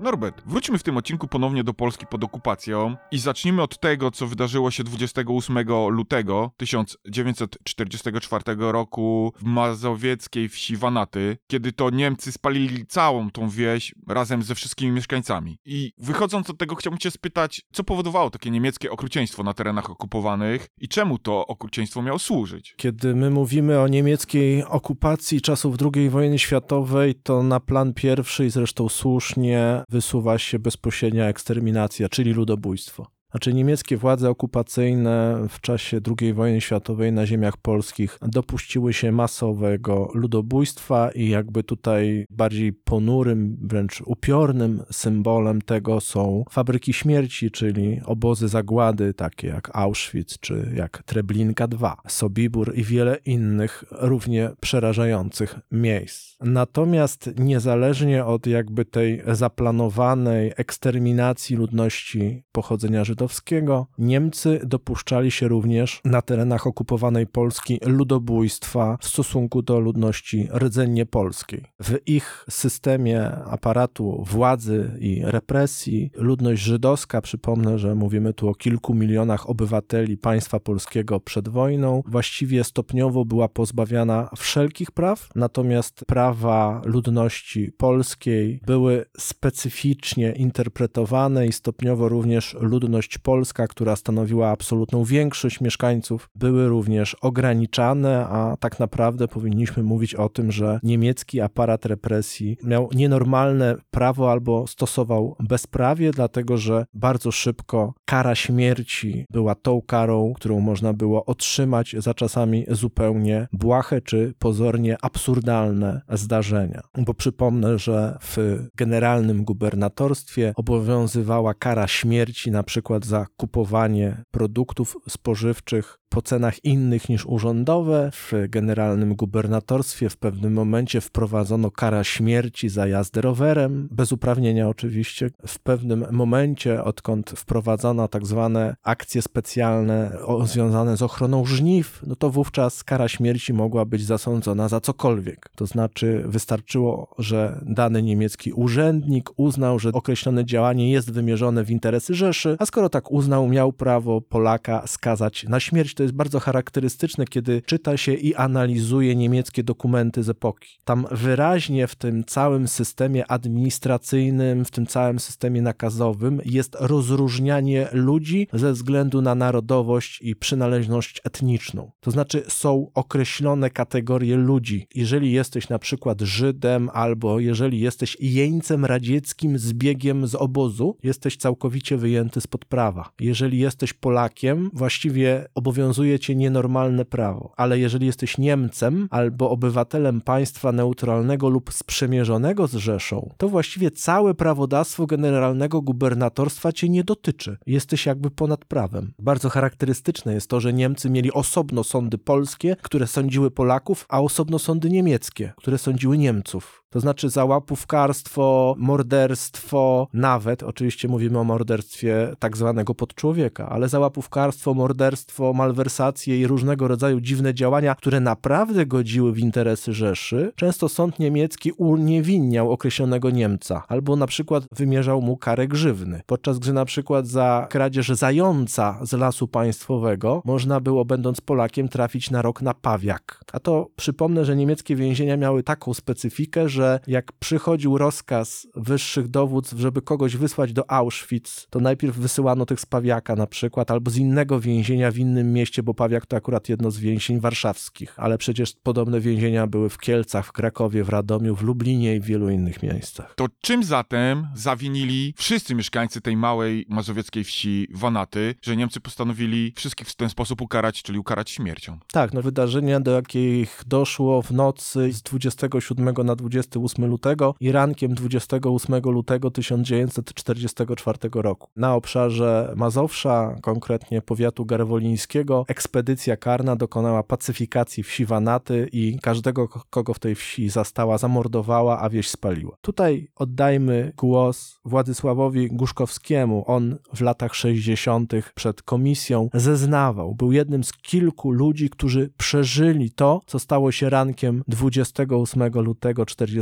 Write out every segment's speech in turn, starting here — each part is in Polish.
Norbert, wróćmy w tym odcinku ponownie do Polski pod okupacją i zacznijmy od tego, co wydarzyło się 28 lutego 1944 roku w mazowieckiej wsi Wanaty, kiedy to Niemcy spalili całą tą wieś razem ze wszystkimi mieszkańcami. I wychodząc od tego, chciałbym cię spytać, co powodowało takie niemieckie okrucieństwo na terenach okupowanych i czemu to okrucieństwo miało służyć? Kiedy my mówimy o niemieckiej okupacji czasów II wojny światowej, to na plan pierwszy i zresztą słusznie wysuwa się bezpośrednia eksterminacja, czyli ludobójstwo. Znaczy niemieckie władze okupacyjne w czasie II wojny światowej na ziemiach polskich dopuściły się masowego ludobójstwa i jakby tutaj bardziej ponurym, wręcz upiornym symbolem tego są fabryki śmierci, czyli obozy zagłady takie jak Auschwitz czy jak Treblinka II, Sobibór i wiele innych równie przerażających miejsc. Natomiast niezależnie od jakby tej zaplanowanej eksterminacji ludności pochodzenia żydowskiego, żydowskiego, Niemcy dopuszczali się również na terenach okupowanej Polski ludobójstwa w stosunku do ludności rdzennie polskiej. W ich systemie aparatu władzy i represji ludność żydowska, przypomnę, że mówimy tu o kilku milionach obywateli państwa polskiego przed wojną, właściwie stopniowo była pozbawiana wszelkich praw, natomiast prawa ludności polskiej były specyficznie interpretowane i stopniowo również ludność polska, która stanowiła absolutną większość mieszkańców, były również ograniczane, a tak naprawdę powinniśmy mówić o tym, że niemiecki aparat represji miał nienormalne prawo albo stosował bezprawie, dlatego że bardzo szybko kara śmierci była tą karą, którą można było otrzymać za czasami zupełnie błahe czy pozornie absurdalne zdarzenia. Bo przypomnę, że w generalnym gubernatorstwie obowiązywała kara śmierci na przykład za kupowanie produktów spożywczych po cenach innych niż urzędowe. W generalnym gubernatorstwie w pewnym momencie wprowadzono kara śmierci za jazdę rowerem, bez uprawnienia oczywiście. W pewnym momencie, odkąd wprowadzono tak zwane akcje specjalne związane z ochroną żniw, no to wówczas kara śmierci mogła być zasądzona za cokolwiek. To znaczy wystarczyło, że dany niemiecki urzędnik uznał, że określone działanie jest wymierzone w interesy Rzeszy, a skoro tak uznał, miał prawo Polaka skazać na śmierć to jest bardzo charakterystyczne, kiedy czyta się i analizuje niemieckie dokumenty z epoki. Tam wyraźnie w tym całym systemie administracyjnym, w tym całym systemie nakazowym jest rozróżnianie ludzi ze względu na narodowość i przynależność etniczną. To znaczy są określone kategorie ludzi. Jeżeli jesteś na przykład Żydem albo jeżeli jesteś jeńcem radzieckim zbiegiem z obozu, jesteś całkowicie wyjęty spod prawa. Jeżeli jesteś Polakiem, właściwie obowiązuje obowiązuje cię nienormalne prawo. Ale jeżeli jesteś Niemcem albo obywatelem państwa neutralnego lub sprzymierzonego z Rzeszą, to właściwie całe prawodawstwo generalnego gubernatorstwa cię nie dotyczy. Jesteś jakby ponad prawem. Bardzo charakterystyczne jest to, że Niemcy mieli osobno sądy polskie, które sądziły Polaków, a osobno sądy niemieckie, które sądziły Niemców. To znaczy za łapówkarstwo, morderstwo, nawet, oczywiście mówimy o morderstwie tak zwanego podczłowieka, ale za łapówkarstwo, morderstwo, malwersacje i różnego rodzaju dziwne działania, które naprawdę godziły w interesy Rzeszy, często sąd niemiecki uniewinniał określonego Niemca, albo na przykład wymierzał mu karę grzywny, podczas gdy na przykład za kradzież zająca z lasu państwowego można było, będąc Polakiem, trafić na rok na pawiak. A to przypomnę, że niemieckie więzienia miały taką specyfikę, że że jak przychodził rozkaz wyższych dowództw, żeby kogoś wysłać do Auschwitz, to najpierw wysyłano tych z Pawiaka na przykład, albo z innego więzienia w innym mieście, bo Pawiak to akurat jedno z więzień warszawskich, ale przecież podobne więzienia były w Kielcach, w Krakowie, w Radomiu, w Lublinie i w wielu innych miejscach. To czym zatem zawinili wszyscy mieszkańcy tej małej mazowieckiej wsi Wanaty, że Niemcy postanowili wszystkich w ten sposób ukarać, czyli ukarać śmiercią? Tak, no wydarzenia, do jakich doszło w nocy z 27 na 28 lutego i rankiem 28 lutego 1944 roku. Na obszarze Mazowsza, konkretnie powiatu garwolińskiego, ekspedycja karna dokonała pacyfikacji wsi Wanaty i każdego, kogo w tej wsi zastała, zamordowała, a wieś spaliła. Tutaj oddajmy głos Władysławowi Guszkowskiemu. On w latach 60. przed komisją zeznawał. Był jednym z kilku ludzi, którzy przeżyli to, co stało się rankiem 28 lutego 1944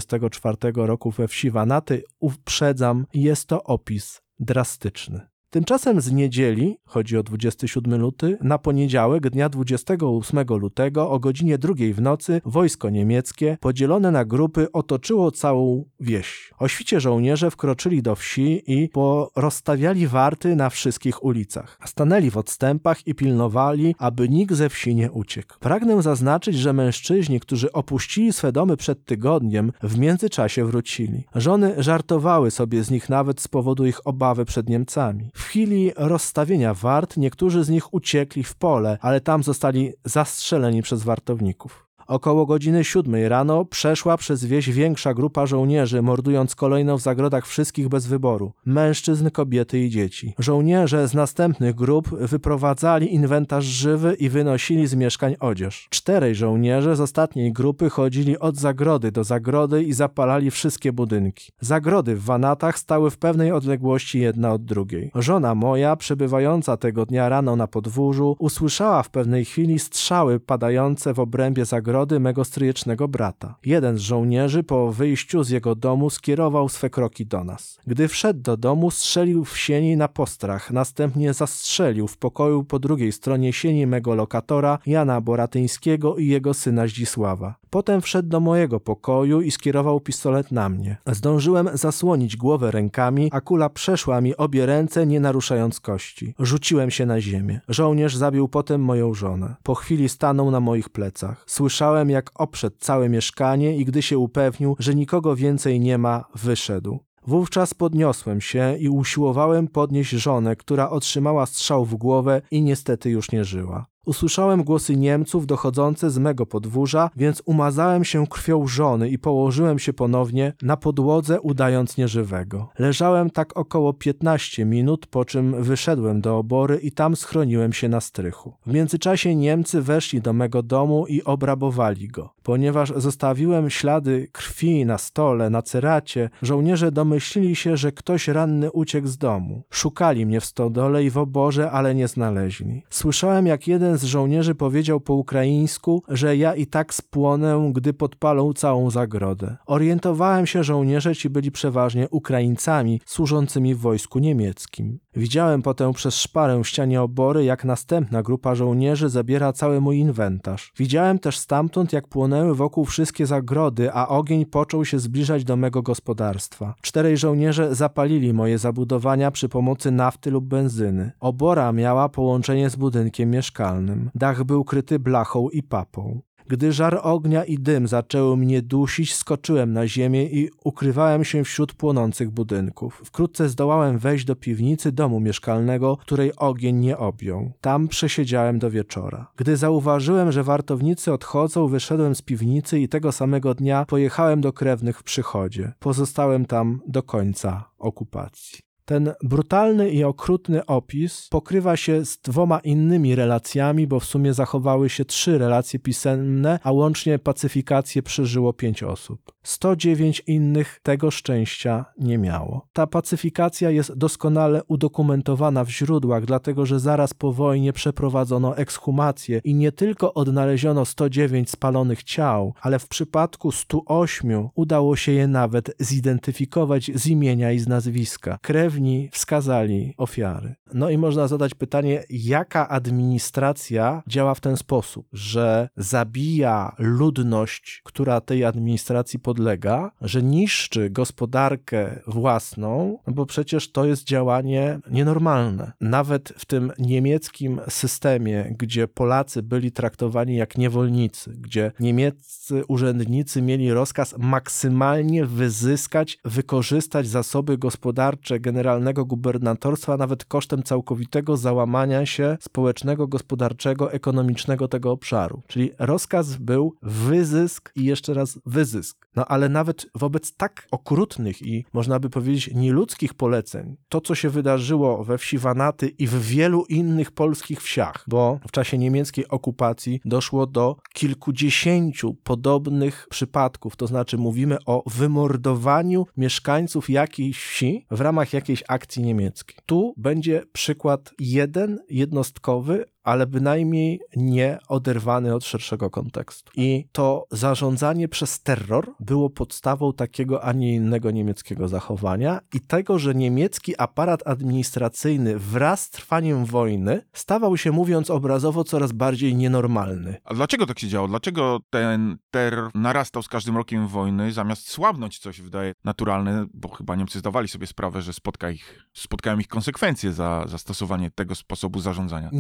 roku we wsi Wanaty. Uprzedzam, jest to opis drastyczny. Tymczasem z niedzieli, chodzi o 27 luty, na poniedziałek dnia 28 lutego o godzinie drugiej w nocy wojsko niemieckie podzielone na grupy otoczyło całą wieś. O świcie żołnierze wkroczyli do wsi i porozstawiali warty na wszystkich ulicach. Stanęli w odstępach i pilnowali, aby nikt ze wsi nie uciekł. Pragnę zaznaczyć, że mężczyźni, którzy opuścili swe domy przed tygodniem, w międzyczasie wrócili. Żony żartowały sobie z nich nawet z powodu ich obawy przed Niemcami. Chwili rozstawienia wart niektórzy z nich uciekli w pole, ale tam zostali zastrzeleni przez wartowników. Około godziny siódmej rano przeszła przez wieś większa grupa żołnierzy, mordując kolejno w zagrodach wszystkich bez wyboru mężczyzn, kobiety i dzieci. Żołnierze z następnych grup wyprowadzali inwentarz żywy i wynosili z mieszkań odzież. Czterej żołnierze z ostatniej grupy chodzili od zagrody do zagrody i zapalali wszystkie budynki. Zagrody w Wanatach stały w pewnej odległości jedna od drugiej. Żona moja, przebywająca tego dnia rano na podwórzu, usłyszała w pewnej chwili strzały padające w obrębie zagrody mego stryjecznego brata. Jeden z żołnierzy po wyjściu z jego domu skierował swe kroki do nas. Gdy wszedł do domu, strzelił w sieni na postrach, następnie zastrzelił w pokoju po drugiej stronie sieni mego lokatora Jana Boratyńskiego i jego syna Zdzisława. Potem wszedł do mojego pokoju i skierował pistolet na mnie. Zdążyłem zasłonić głowę rękami, a kula przeszła mi obie ręce, nie naruszając kości. Rzuciłem się na ziemię. Żołnierz zabił potem moją żonę. Po chwili stanął na moich plecach. Słyszałem, jak oprzedł całe mieszkanie i gdy się upewnił, że nikogo więcej nie ma, wyszedł. Wówczas podniosłem się i usiłowałem podnieść żonę, która otrzymała strzał w głowę i niestety już nie żyła. Usłyszałem głosy Niemców dochodzące z mego podwórza, więc umazałem się krwią żony i położyłem się ponownie na podłodze, udając nieżywego. Leżałem tak około 15 minut, po czym wyszedłem do obory i tam schroniłem się na strychu. W międzyczasie Niemcy weszli do mego domu i obrabowali go. Ponieważ zostawiłem ślady krwi na stole, na ceracie, żołnierze domyślili się, że ktoś ranny uciekł z domu. Szukali mnie w stodole i w oborze, ale nie znaleźli. Słyszałem, jak jeden z żołnierzy powiedział po ukraińsku, że ja i tak spłonę, gdy podpalą całą zagrodę. Orientowałem się, żołnierze ci byli przeważnie Ukraińcami służącymi w wojsku niemieckim. Widziałem potem przez szparę w ścianie obory, jak następna grupa żołnierzy zabiera cały mój inwentarz. Widziałem też stamtąd, jak płonęły wokół wszystkie zagrody, a ogień począł się zbliżać do mego gospodarstwa. Czterej żołnierze zapalili moje zabudowania przy pomocy nafty lub benzyny. Obora miała połączenie z budynkiem mieszkalnym. Dach był kryty blachą i papą. Gdy żar ognia i dym zaczęły mnie dusić, skoczyłem na ziemię i ukrywałem się wśród płonących budynków. Wkrótce zdołałem wejść do piwnicy domu mieszkalnego, której ogień nie objął. Tam przesiedziałem do wieczora. Gdy zauważyłem, że wartownicy odchodzą, wyszedłem z piwnicy i tego samego dnia pojechałem do krewnych w przychodzie. Pozostałem tam do końca okupacji. Ten brutalny i okrutny opis pokrywa się z dwoma innymi relacjami, bo w sumie zachowały się trzy relacje pisemne, a łącznie pacyfikację przeżyło pięć osób. 109 innych tego szczęścia nie miało. Ta pacyfikacja jest doskonale udokumentowana w źródłach, dlatego że zaraz po wojnie przeprowadzono ekshumację i nie tylko odnaleziono 109 spalonych ciał, ale w przypadku 108 udało się je nawet zidentyfikować z imienia i z nazwiska. Krewni wskazali ofiary. No i można zadać pytanie, jaka administracja działa w ten sposób, że zabija ludność, która tej administracji podlega podlega, że niszczy gospodarkę własną, bo przecież to jest działanie nienormalne. Nawet w tym niemieckim systemie, gdzie Polacy byli traktowani jak niewolnicy, gdzie niemieccy urzędnicy mieli rozkaz maksymalnie wyzyskać, wykorzystać zasoby gospodarcze generalnego gubernatorstwa, nawet kosztem całkowitego załamania się społecznego, gospodarczego, ekonomicznego tego obszaru. Czyli rozkaz był wyzysk i jeszcze raz wyzysk. No ale nawet wobec tak okrutnych i można by powiedzieć nieludzkich poleceń, to co się wydarzyło we wsi Wanaty i w wielu innych polskich wsiach, bo w czasie niemieckiej okupacji doszło do kilkudziesięciu podobnych przypadków, to znaczy mówimy o wymordowaniu mieszkańców jakiejś wsi w ramach jakiejś akcji niemieckiej. Tu będzie przykład jeden, jednostkowy, ale bynajmniej nie oderwany od szerszego kontekstu. I to zarządzanie przez terror było podstawą takiego, a nie innego niemieckiego zachowania i tego, że niemiecki aparat administracyjny wraz z trwaniem wojny stawał się, mówiąc obrazowo, coraz bardziej nienormalny. A dlaczego tak się działo? Dlaczego ten terror narastał z każdym rokiem wojny, zamiast słabnąć, co się wydaje naturalne, bo chyba Niemcy zdawali sobie sprawę, że spotka ich, spotkają ich konsekwencje za, za stosowanie tego sposobu zarządzania.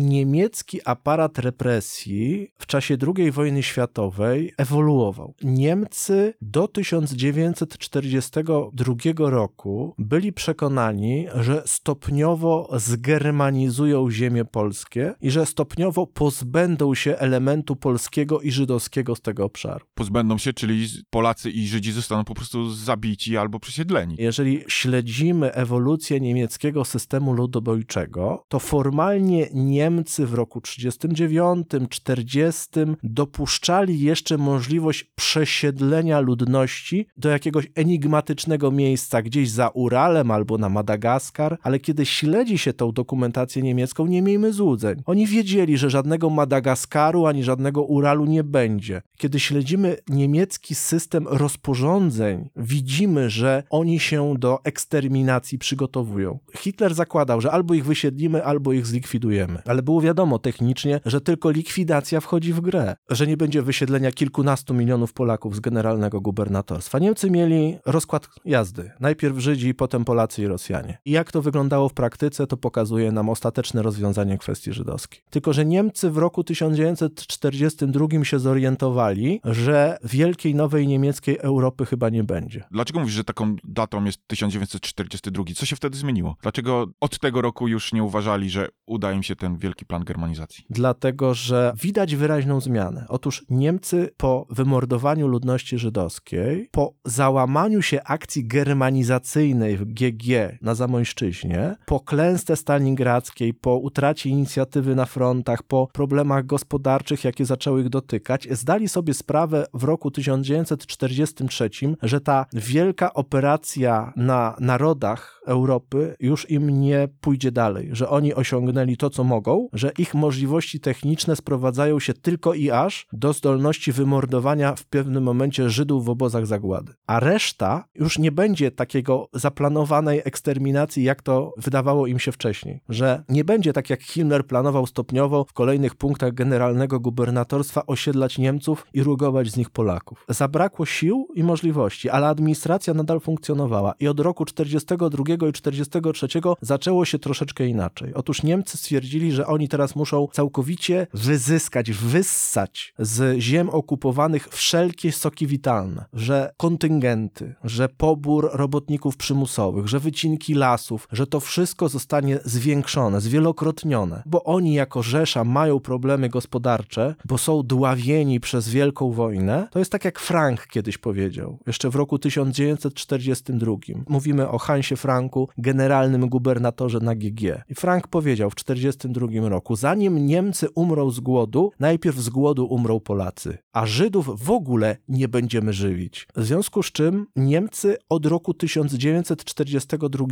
Niemiecki aparat represji w czasie II wojny światowej ewoluował. Niemcy do 1942 roku byli przekonani, że stopniowo zgermanizują ziemie polskie i że stopniowo pozbędą się elementu polskiego i żydowskiego z tego obszaru. Pozbędą się, czyli Polacy i Żydzi zostaną po prostu zabici albo przesiedleni. Jeżeli śledzimy ewolucję niemieckiego systemu ludobójczego, to formalnie Niemcy w roku 39, 40 dopuszczali jeszcze możliwość przesiedlenia ludności do jakiegoś enigmatycznego miejsca gdzieś za Uralem albo na Madagaskar, ale kiedy śledzi się tą dokumentację niemiecką, nie miejmy złudzeń. Oni wiedzieli, że żadnego Madagaskaru ani żadnego Uralu nie będzie. Kiedy śledzimy niemiecki system rozporządzeń, widzimy, że oni się do eksterminacji przygotowują. Hitler zakładał, że albo ich wysiedlimy, albo ich zlikwidujemy. Ale było wiadomo technicznie, że tylko likwidacja wchodzi w grę, że nie będzie wysiedlenia kilkunastu milionów Polaków z generalnego gubernatorstwa. Niemcy mieli rozkład jazdy. Najpierw Żydzi, potem Polacy i Rosjanie. I jak to wyglądało w praktyce, to pokazuje nam ostateczne rozwiązanie kwestii żydowskiej. Tylko, że Niemcy w roku 1942 się zorientowali, że wielkiej nowej niemieckiej Europy chyba nie będzie. Dlaczego mówisz, że taką datą jest 1942? Co się wtedy zmieniło? Dlaczego od tego roku już nie uważali, że uda im się ten wielki plan germanizacji? Dlatego, że widać wyraźną zmianę. Otóż Niemcy po wymordowaniu ludności żydowskiej, po załamaniu się akcji germanizacyjnej w GG na Zamojszczyźnie, po klęsce stalingradzkiej, po utracie inicjatywy na frontach, po problemach gospodarczych, jakie zaczęły ich dotykać, zdali sobie sprawę w roku 1943, że ta wielka operacja na narodach Europy już im nie pójdzie dalej, że oni osiągnęli to, co mogą, że ich możliwości techniczne sprowadzają się tylko i aż do zdolności wymordowania w pewnym momencie Żydów w obozach zagłady. A reszta już nie będzie takiego zaplanowanej eksterminacji, jak to wydawało im się wcześniej. Że nie będzie tak, jak Himmler planował stopniowo w kolejnych punktach generalnego gubernatorstwa osiedlać Niemców i rugować z nich Polaków. Zabrakło sił i możliwości, ale administracja nadal funkcjonowała i od roku 42 i 43 zaczęło się troszeczkę inaczej. Otóż Niemcy stwierdzili, że oni teraz muszą całkowicie wyzyskać, wyssać z ziem okupowanych wszelkie soki witalne, że kontyngenty, że pobór robotników przymusowych, że wycinki lasów, że to wszystko zostanie zwiększone, zwielokrotnione, bo oni jako Rzesza mają problemy gospodarcze, bo są dławieni przez Wielką Wojnę. To jest tak jak Frank kiedyś powiedział, jeszcze w roku 1942. Mówimy o Hansie Franku, generalnym gubernatorze na GG. I Frank powiedział w 1942 roku, zanim Niemcy umrą z głodu, najpierw z głodu umrą Polacy, a Żydów w ogóle nie będziemy żywić. W związku z czym Niemcy od roku 1942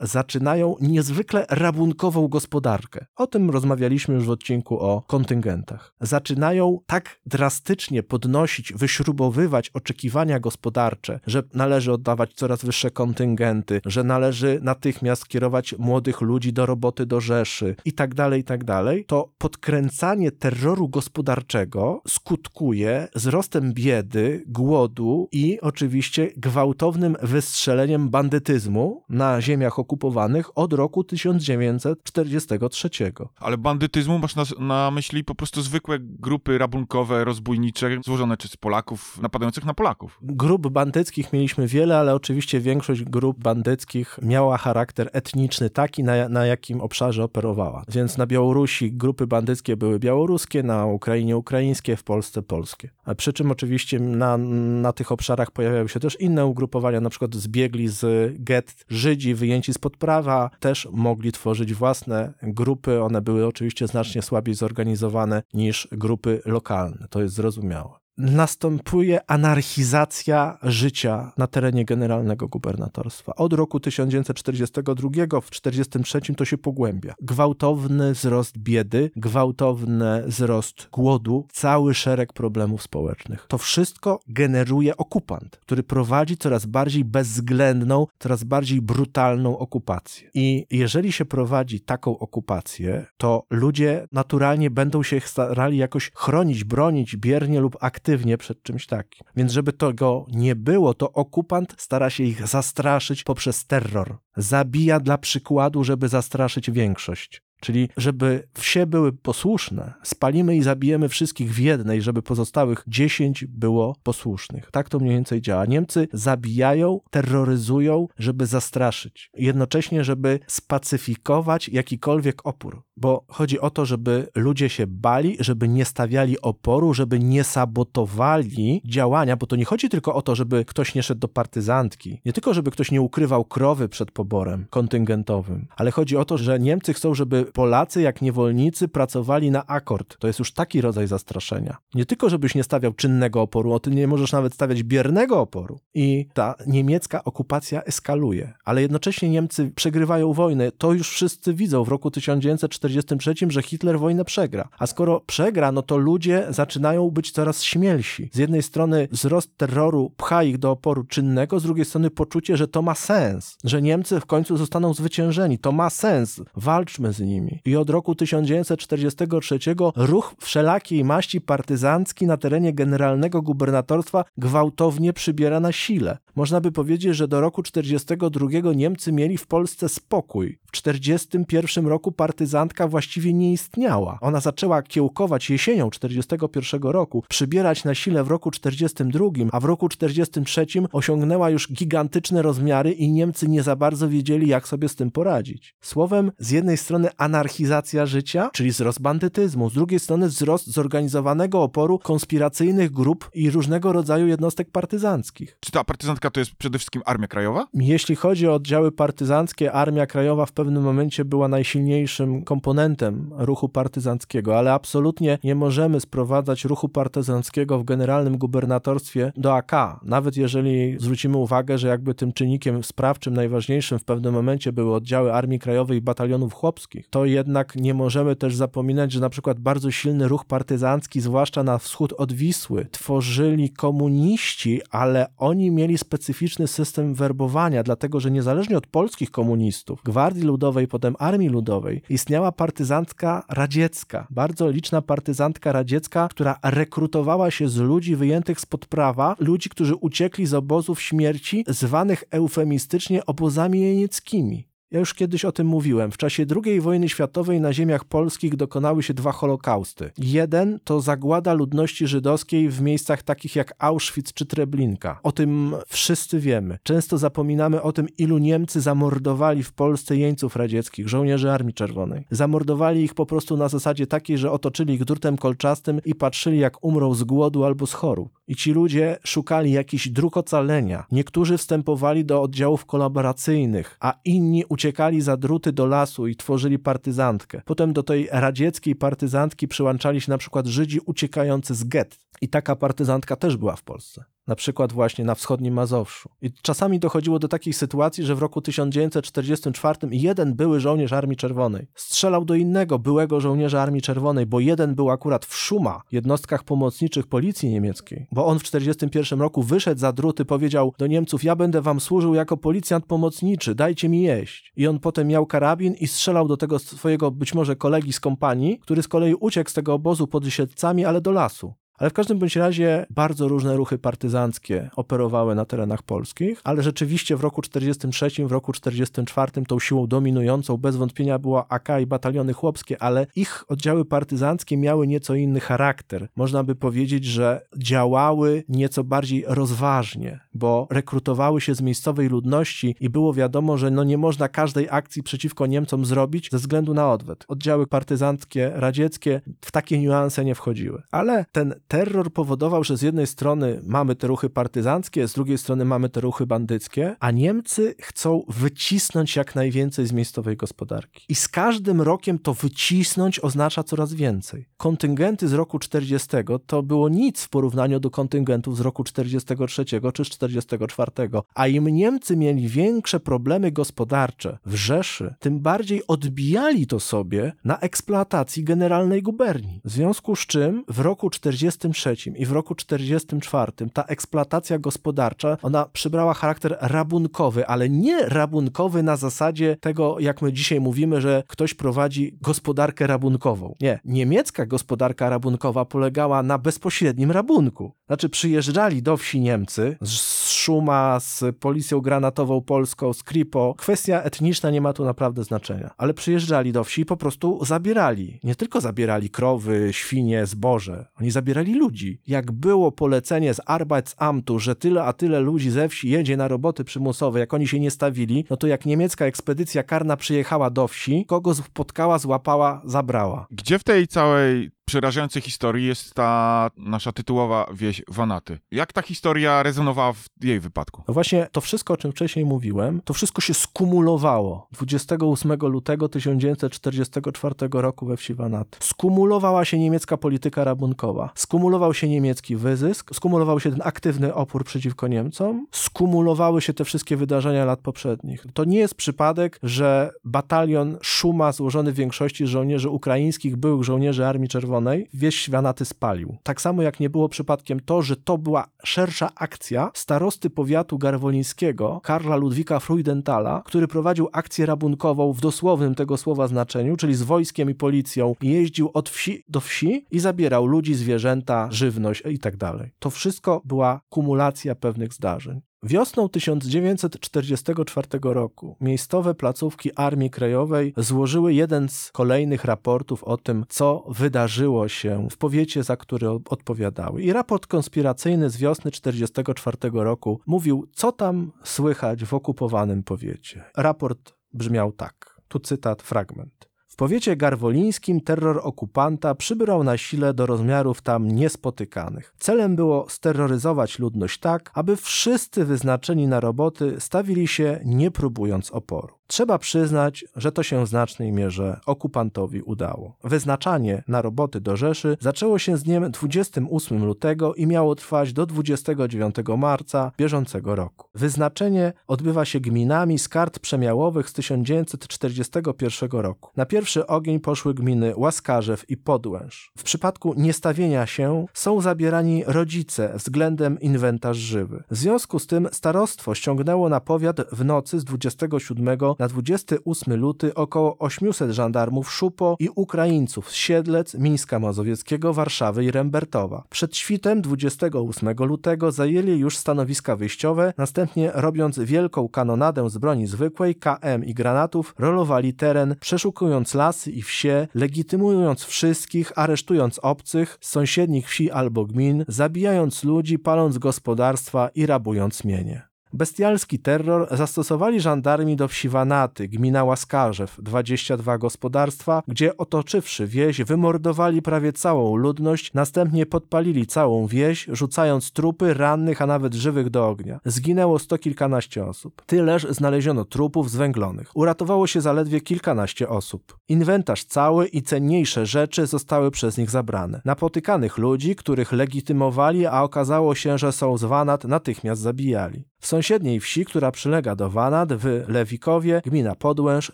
zaczynają niezwykle rabunkową gospodarkę. O tym rozmawialiśmy już w odcinku o kontyngentach. Zaczynają tak drastycznie podnosić, wyśrubowywać oczekiwania gospodarcze, że należy oddawać coraz wyższe kontyngenty, że należy natychmiast kierować młodych ludzi do roboty do Rzeszy i tak dalej, i tak dalej, to podkręcanie terroru gospodarczego skutkuje wzrostem biedy, głodu i oczywiście gwałtownym wystrzeleniem bandytyzmu na ziemiach okupowanych od roku 1943. Ale bandytyzmu masz na, na myśli po prostu zwykłe grupy rabunkowe, rozbójnicze, złożone czy z Polaków, napadających na Polaków. Grup bandyckich mieliśmy wiele, ale oczywiście większość grup bandyckich miała charakter etniczny taki, na, na jakim obszarze operowała. Więc na Białorusi grupy bandyckie były białoruskie, na Ukrainie ukraińskie, w Polsce polskie. Przy czym oczywiście na, na tych obszarach pojawiały się też inne ugrupowania, na przykład zbiegli z get Żydzi wyjęci spod prawa, też mogli tworzyć własne grupy. One były oczywiście znacznie słabiej zorganizowane niż grupy lokalne. To jest zrozumiałe następuje anarchizacja życia na terenie generalnego gubernatorstwa. Od roku 1942 w 1943 to się pogłębia. Gwałtowny wzrost biedy, gwałtowny wzrost głodu, cały szereg problemów społecznych. To wszystko generuje okupant, który prowadzi coraz bardziej bezwzględną, coraz bardziej brutalną okupację. I jeżeli się prowadzi taką okupację, to ludzie naturalnie będą się starali jakoś chronić, bronić biernie lub aktywnie aktywnie przed czymś takim. Więc żeby tego nie było, to okupant stara się ich zastraszyć poprzez terror. Zabija dla przykładu, żeby zastraszyć większość. Czyli, żeby wsie były posłuszne, spalimy i zabijemy wszystkich w jednej, żeby pozostałych dziesięć było posłusznych. Tak to mniej więcej działa. Niemcy zabijają, terroryzują, żeby zastraszyć. Jednocześnie, żeby spacyfikować jakikolwiek opór. Bo chodzi o to, żeby ludzie się bali, żeby nie stawiali oporu, żeby nie sabotowali działania, bo to nie chodzi tylko o to, żeby ktoś nie szedł do partyzantki. Nie tylko, żeby ktoś nie ukrywał krowy przed poborem kontyngentowym, ale chodzi o to, że Niemcy chcą, żeby Polacy jak niewolnicy pracowali na akord. To jest już taki rodzaj zastraszenia. Nie tylko, żebyś nie stawiał czynnego oporu, o tym nie możesz nawet stawiać biernego oporu. I ta niemiecka okupacja eskaluje, ale jednocześnie Niemcy przegrywają wojnę. To już wszyscy widzą w roku 1943, że Hitler wojnę przegra. A skoro przegra, no to ludzie zaczynają być coraz śmielsi. Z jednej strony wzrost terroru pcha ich do oporu czynnego, z drugiej strony poczucie, że to ma sens, że Niemcy w końcu zostaną zwyciężeni. To ma sens. Walczmy z nimi. I od roku 1943 ruch wszelakiej maści partyzancki na terenie generalnego gubernatorstwa gwałtownie przybiera na sile. Można by powiedzieć, że do roku 1942 Niemcy mieli w Polsce spokój. W 1941 roku partyzantka właściwie nie istniała. Ona zaczęła kiełkować jesienią 1941 roku, przybierać na sile w roku 1942, a w roku 1943 osiągnęła już gigantyczne rozmiary i Niemcy nie za bardzo wiedzieli, jak sobie z tym poradzić. Słowem, z jednej strony anarchizacja życia, czyli wzrost bandytyzmu, z drugiej strony wzrost zorganizowanego oporu konspiracyjnych grup i różnego rodzaju jednostek partyzanckich. Czy ta partyzantka to jest przede wszystkim Armia Krajowa? Jeśli chodzi o oddziały partyzanckie, Armia Krajowa w pewnym momencie była najsilniejszym komponentem ruchu partyzanckiego, ale absolutnie nie możemy sprowadzać ruchu partyzanckiego w generalnym gubernatorstwie do AK. Nawet jeżeli zwrócimy uwagę, że jakby tym czynnikiem sprawczym najważniejszym w pewnym momencie były oddziały Armii Krajowej i batalionów chłopskich, to jednak nie możemy też zapominać, że na przykład bardzo silny ruch partyzancki, zwłaszcza na wschód od Wisły, tworzyli komuniści, ale oni mieli specyficzny system werbowania, dlatego że niezależnie od polskich komunistów, Gwardii Ludowej, potem Armii Ludowej, istniała partyzantka radziecka, bardzo liczna partyzantka radziecka, która rekrutowała się z ludzi wyjętych spod prawa, ludzi, którzy uciekli z obozów śmierci, zwanych eufemistycznie obozami jenieckimi. Ja już kiedyś o tym mówiłem. W czasie II wojny światowej na ziemiach polskich dokonały się dwa holokausty. Jeden to zagłada ludności żydowskiej w miejscach takich jak Auschwitz czy Treblinka. O tym wszyscy wiemy. Często zapominamy o tym, ilu Niemcy zamordowali w Polsce jeńców radzieckich, żołnierzy Armii Czerwonej. Zamordowali ich po prostu na zasadzie takiej, że otoczyli ich drutem kolczastym i patrzyli jak umrą z głodu albo z chorób. I ci ludzie szukali jakichś dróg ocalenia. Niektórzy wstępowali do oddziałów kolaboracyjnych, a inni uciekali za druty do lasu i tworzyli partyzantkę. Potem do tej radzieckiej partyzantki przyłączali się na przykład Żydzi uciekający z get. I taka partyzantka też była w Polsce. Na przykład właśnie na wschodnim Mazowszu. I czasami dochodziło do takich sytuacji, że w roku 1944 jeden były żołnierz Armii Czerwonej strzelał do innego byłego żołnierza Armii Czerwonej, bo jeden był akurat w Szuma, jednostkach pomocniczych policji niemieckiej, bo on w 1941 roku wyszedł za druty, powiedział do Niemców, ja będę wam służył jako policjant pomocniczy, dajcie mi jeść. I on potem miał karabin i strzelał do tego swojego być może kolegi z kompanii, który z kolei uciekł z tego obozu pod Siedlcami, ale do lasu. Ale w każdym bądź razie bardzo różne ruchy partyzanckie operowały na terenach polskich, ale rzeczywiście w roku 43, w roku 44 tą siłą dominującą bez wątpienia była AK i bataliony chłopskie, ale ich oddziały partyzanckie miały nieco inny charakter. Można by powiedzieć, że działały nieco bardziej rozważnie, bo rekrutowały się z miejscowej ludności i było wiadomo, że no nie można każdej akcji przeciwko Niemcom zrobić ze względu na odwet. Oddziały partyzanckie radzieckie w takie niuanse nie wchodziły. Ale ten terror powodował, że z jednej strony mamy te ruchy partyzanckie, z drugiej strony mamy te ruchy bandyckie, a Niemcy chcą wycisnąć jak najwięcej z miejscowej gospodarki. I z każdym rokiem to wycisnąć oznacza coraz więcej. Kontyngenty z roku 40 to było nic w porównaniu do kontyngentów z roku 43 czy 44, a im Niemcy mieli większe problemy gospodarcze w Rzeszy, tym bardziej odbijali to sobie na eksploatacji generalnej guberni. W związku z czym w roku 40 43 i w roku 44 ta eksploatacja gospodarcza, ona przybrała charakter rabunkowy, ale nie rabunkowy na zasadzie tego, jak my dzisiaj mówimy, że ktoś prowadzi gospodarkę rabunkową. Nie. Niemiecka gospodarka rabunkowa polegała na bezpośrednim rabunku. Znaczy przyjeżdżali do wsi Niemcy z Szuma, z policją granatową polską, z Kripo. Kwestia etniczna nie ma tu naprawdę znaczenia. Ale przyjeżdżali do wsi i po prostu zabierali. Nie tylko zabierali krowy, świnie, zboże. Oni zabierali ludzi. Jak było polecenie z Arbeitsamtu, że tyle a tyle ludzi ze wsi jedzie na roboty przymusowe, jak oni się nie stawili, no to jak niemiecka ekspedycja karna przyjechała do wsi, kogo spotkała, złapała, zabrała. Gdzie w tej całej przerażającej historii jest ta nasza tytułowa wieś Wanaty. Jak ta historia rezonowała w jej wypadku? No właśnie to wszystko, o czym wcześniej mówiłem, to wszystko się skumulowało 28 lutego 1944 roku we wsi Wanaty. Skumulowała się niemiecka polityka rabunkowa, skumulował się niemiecki wyzysk, skumulował się ten aktywny opór przeciwko Niemcom, skumulowały się te wszystkie wydarzenia lat poprzednich. To nie jest przypadek, że batalion Szuma złożony w większości żołnierzy ukraińskich, byłych żołnierzy Armii Czerwonej, Czerwonej wieś Świanaty spalił. Tak samo jak nie było przypadkiem to, że to była szersza akcja starosty powiatu garwolińskiego Karla Ludwika Freudenthala, który prowadził akcję rabunkową w dosłownym tego słowa znaczeniu, czyli z wojskiem i policją jeździł od wsi do wsi i zabierał ludzi, zwierzęta, żywność i tak. To wszystko była kumulacja pewnych zdarzeń. Wiosną 1944 roku miejscowe placówki Armii Krajowej złożyły jeden z kolejnych raportów o tym, co wydarzyło się w powiecie, za który odpowiadały. I raport konspiracyjny z wiosny 1944 roku mówił, co tam słychać w okupowanym powiecie. Raport brzmiał tak. Tu cytat, fragment. W powiecie garwolińskim terror okupanta przybrał na sile do rozmiarów tam niespotykanych. Celem było steroryzować ludność tak, aby wszyscy wyznaczeni na roboty stawili się nie próbując oporu. Trzeba przyznać, że to się w znacznej mierze okupantowi udało. Wyznaczanie na roboty do Rzeszy zaczęło się z dniem 28 lutego i miało trwać do 29 marca bieżącego roku. Wyznaczenie odbywa się gminami z kart przemiałowych z 1941 roku. Na pierwszy ogień poszły gminy Łaskarzew i Podłęż. W przypadku niestawienia się są zabierani rodzice względem inwentarz żywy. W związku z tym starostwo ściągnęło na powiat w nocy z 27 na 28 luty około 800 żandarmów Szupo i Ukraińców z Siedlec, Mińska Mazowieckiego, Warszawy i Rembertowa. Przed świtem 28 lutego zajęli już stanowiska wyjściowe, następnie robiąc wielką kanonadę z broni zwykłej, KM i granatów, rolowali teren, przeszukując lasy i wsie, legitymując wszystkich, aresztując obcych z sąsiednich wsi albo gmin, zabijając ludzi, paląc gospodarstwa i rabując mienie. Bestialski terror zastosowali żandarmi do wsi Wanaty, gmina Łaskarzew, 22 gospodarstwa, gdzie otoczywszy wieś wymordowali prawie całą ludność, następnie podpalili całą wieś, rzucając trupy, rannych, a nawet żywych do ognia. Zginęło sto kilkanaście osób. Tyleż znaleziono trupów zwęglonych. Uratowało się zaledwie kilkanaście osób. Inwentarz cały i cenniejsze rzeczy zostały przez nich zabrane. Napotykanych ludzi, których legitymowali, a okazało się, że są z Wanat, natychmiast zabijali. W sąsiedniej wsi, która przylega do Wanat, w Lewikowie, gmina Podłęż,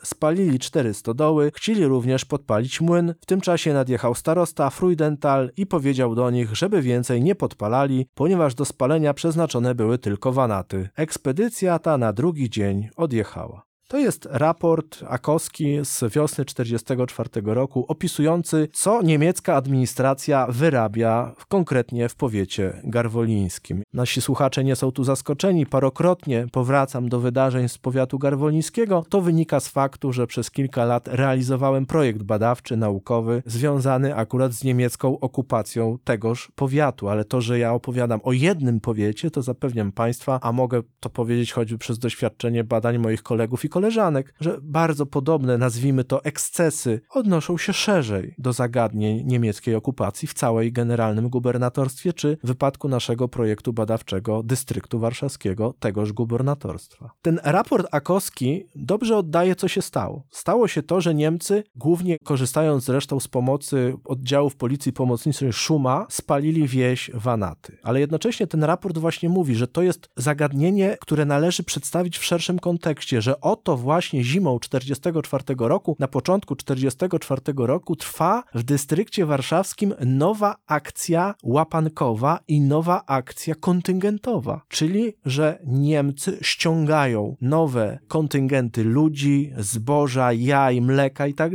spalili cztery stodoły, chcieli również podpalić młyn. W tym czasie nadjechał starosta Freudenthal i powiedział do nich, żeby więcej nie podpalali, ponieważ do spalenia przeznaczone były tylko Wanaty. Ekspedycja ta na drugi dzień odjechała. To jest raport Akowski z wiosny 1944 roku, opisujący, co niemiecka administracja wyrabia konkretnie w powiecie garwolińskim. Nasi słuchacze nie są tu zaskoczeni, parokrotnie powracam do wydarzeń z powiatu garwolińskiego. To wynika z faktu, że przez kilka lat realizowałem projekt badawczy, naukowy, związany akurat z niemiecką okupacją tegoż powiatu, ale to, że ja opowiadam o jednym powiecie, to zapewniam Państwa, a mogę to powiedzieć choćby przez doświadczenie badań moich kolegów i kolegów, koleżanek, że bardzo podobne, nazwijmy to, ekscesy odnoszą się szerzej do zagadnień niemieckiej okupacji w całej generalnym gubernatorstwie, czy w wypadku naszego projektu badawczego dystryktu warszawskiego tegoż gubernatorstwa. Ten raport Akowski dobrze oddaje, co się stało. Stało się to, że Niemcy, głównie korzystając zresztą z pomocy oddziałów policji pomocniczej Szuma, spalili wieś Wanaty. Ale jednocześnie ten raport właśnie mówi, że to jest zagadnienie, które należy przedstawić w szerszym kontekście, że oto to właśnie zimą 44 roku, na początku 44 roku trwa w dystrykcie warszawskim nowa akcja łapankowa i nowa akcja kontyngentowa, czyli że Niemcy ściągają nowe kontyngenty ludzi, zboża, jaj, mleka i tak.